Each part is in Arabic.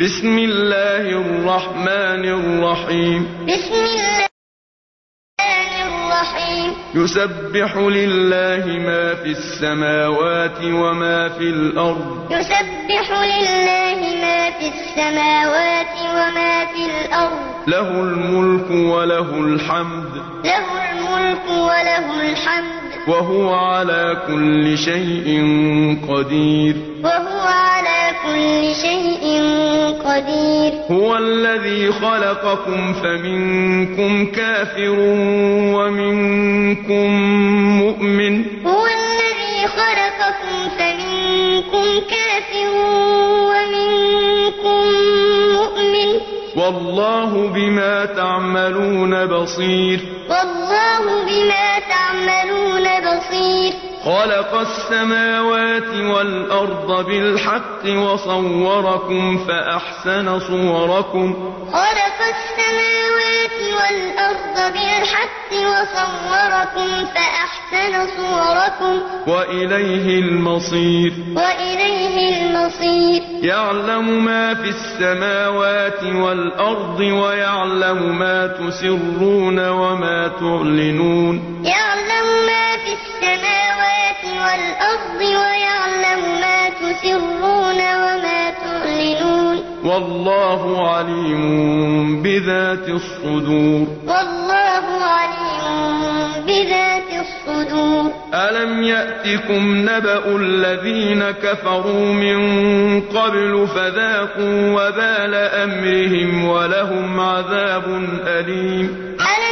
بسم الله الرحمن الرحيم. بسم الله الرحيم يسبح لله ما في السماوات وما في الأرض. يسبح لله ما في السماوات وما في الأرض له الملك وله الحمد. له الملك وله الحمد وهو على كل شيء قدير. وهو على كل شيء قدير. هو الذي خلقكم فمنكم كافر ومنكم مؤمن. هو الذي خلقكم فمنكم كافر ومنكم مؤمن. والله بما تعملون بصير. والله بما تعملون بصير. خلق السماوات والأرض بالحق وصوركم فأحسن صوركم. خلق السماوات والأرض بالحق وصوركم فأحسن صوركم. وإليه المصير. وإليه المصير. يعلم ما في السماوات والأرض ويعلم ما تسرون وما تعلنون. يعلم في السماوات والأرض ويعلم ما تسرون وما تعلنون. والله عليم بذات الصدور. والله عليم بذات الصدور. ألم يأتكم نبأ الذين كفروا من قبل فذاقوا وبال أمرهم ولهم عذاب أليم. ألم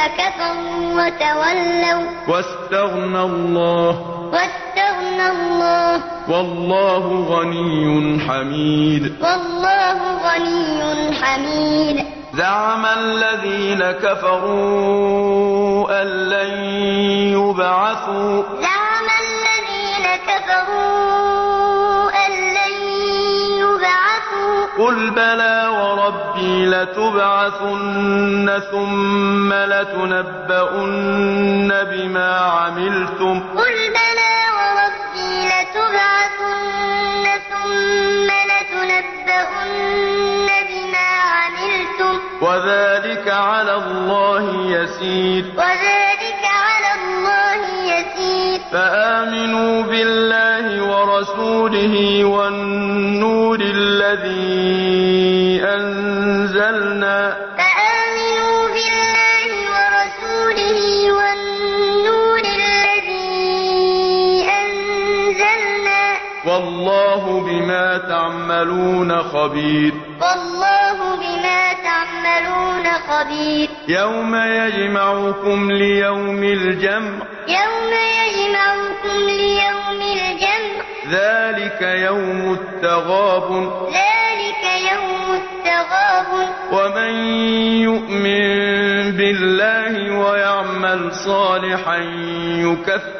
فكفروا وتولوا. واستغنى الله. واستغنى الله. والله غني حميد. والله غني حميد. زعم الذين كفروا أن لن يبعثوا. زعم الذين كفروا قل بلى وربي لتبعثن ثم لتنبؤن بما عملتم قل بلى وربي لتبعثن ثم لتنبؤن بما عملتم وذلك على الله يسير وذلك على الله يسير ورسوله والنور الذي أنزلنا تعملون خبير. والله بما تعملون خبير. يوم يجمعكم ليوم الجمع. يوم يجمعكم ليوم الجمع. ذلك يوم التغابن ذلك يوم التغابن ومن يؤمن بالله ويعمل صالحا يكفر.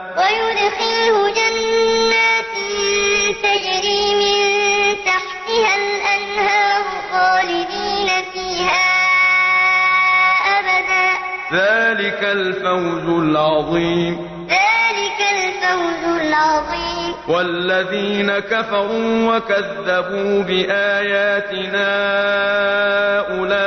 ذلك الفوز العظيم. ذلك الفوز العظيم. والذين كفروا وكذبوا بآياتنا أولئك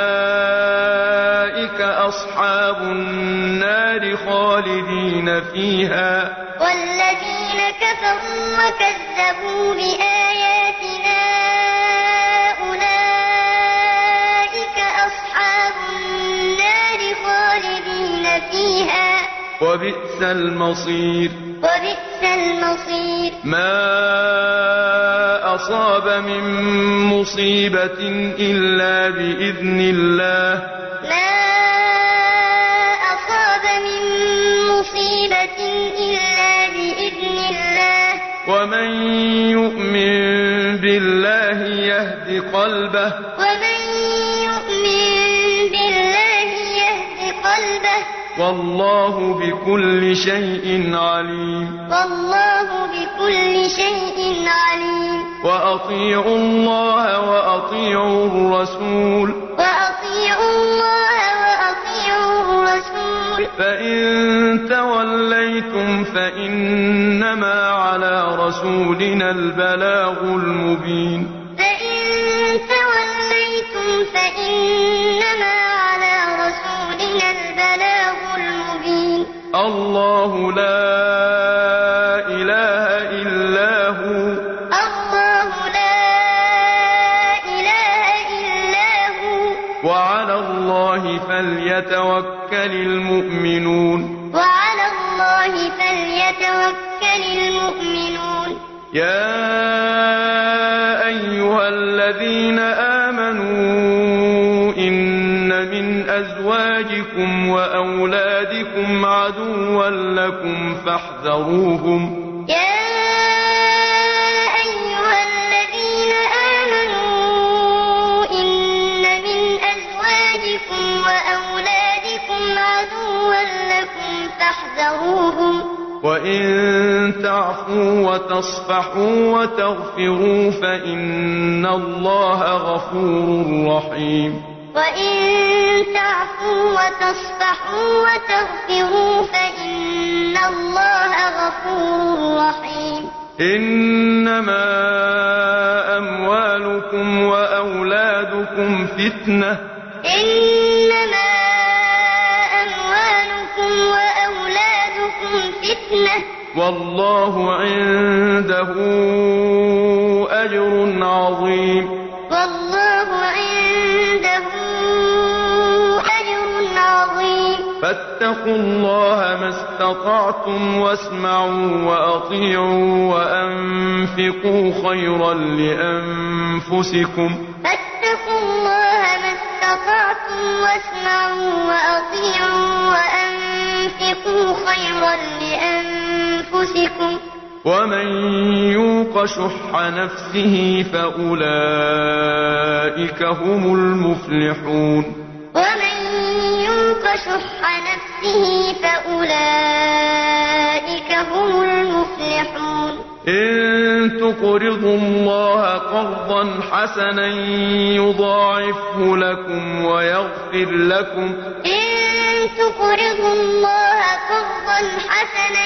أصحاب النار خالدين فيها. والذين كفروا وكذبوا بآياتنا خالدين فيها. وبئس المصير. وبئس المصير. ما أصاب من مصيبة إلا بإذن الله. ما أصاب من مصيبة إلا بإذن الله. ومن يؤمن بالله يهد قلبه. ومن والله بكل شيء عليم. والله بكل شيء عليم. وأطيعوا الله وأطيعوا الرسول. وأطيعوا الله وأطيعوا الرسول. فإن توليتم فإنما على رسولنا البلاغ المبين. الله لا إله إلا هو. الله لا إله إلا هو. وعلى الله فليتوكل المؤمنون. وعلى الله فليتوكل المؤمنون. يا أيها الذين آمنوا إن من أزواجكم وأولادكم عدوا لكم فاحذروهم. يا أيها الذين آمنوا إن من أزواجكم وأولادكم عدوا لكم فاحذروهم. وإن تعفوا وتصفحوا وتغفروا فإن الله غفور رحيم. وإن تعفوا وتصفحوا وتغفروا فإن الله غفور رحيم إنما أموالكم وأولادكم فتنة إنما أموالكم وأولادكم فتنة والله عنده أجر عظيم فاتقوا الله ما استطعتم واسمعوا وأطيعوا وأنفقوا خيرا لأنفسكم. فاتقوا الله ما استطعتم واسمعوا وأطيعوا وأنفقوا خيرا لأنفسكم. ومن يوق شح نفسه فأولئك هم المفلحون. يوق شح نفسه فأولئك هم المفلحون. إن تقرضوا الله قرضا حسنا يضاعفه لكم ويغفر لكم. إن تقرضوا الله قرضا حسنا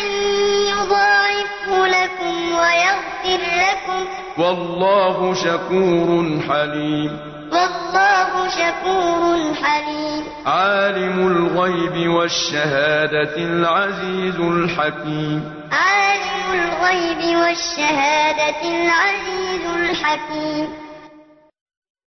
يضاعفه لكم ويغفر لكم. والله شكور حليم. والله شكور حليم. عالم الغيب والشهادة العزيز الحكيم. عالم الغيب والشهادة العزيز الحكيم.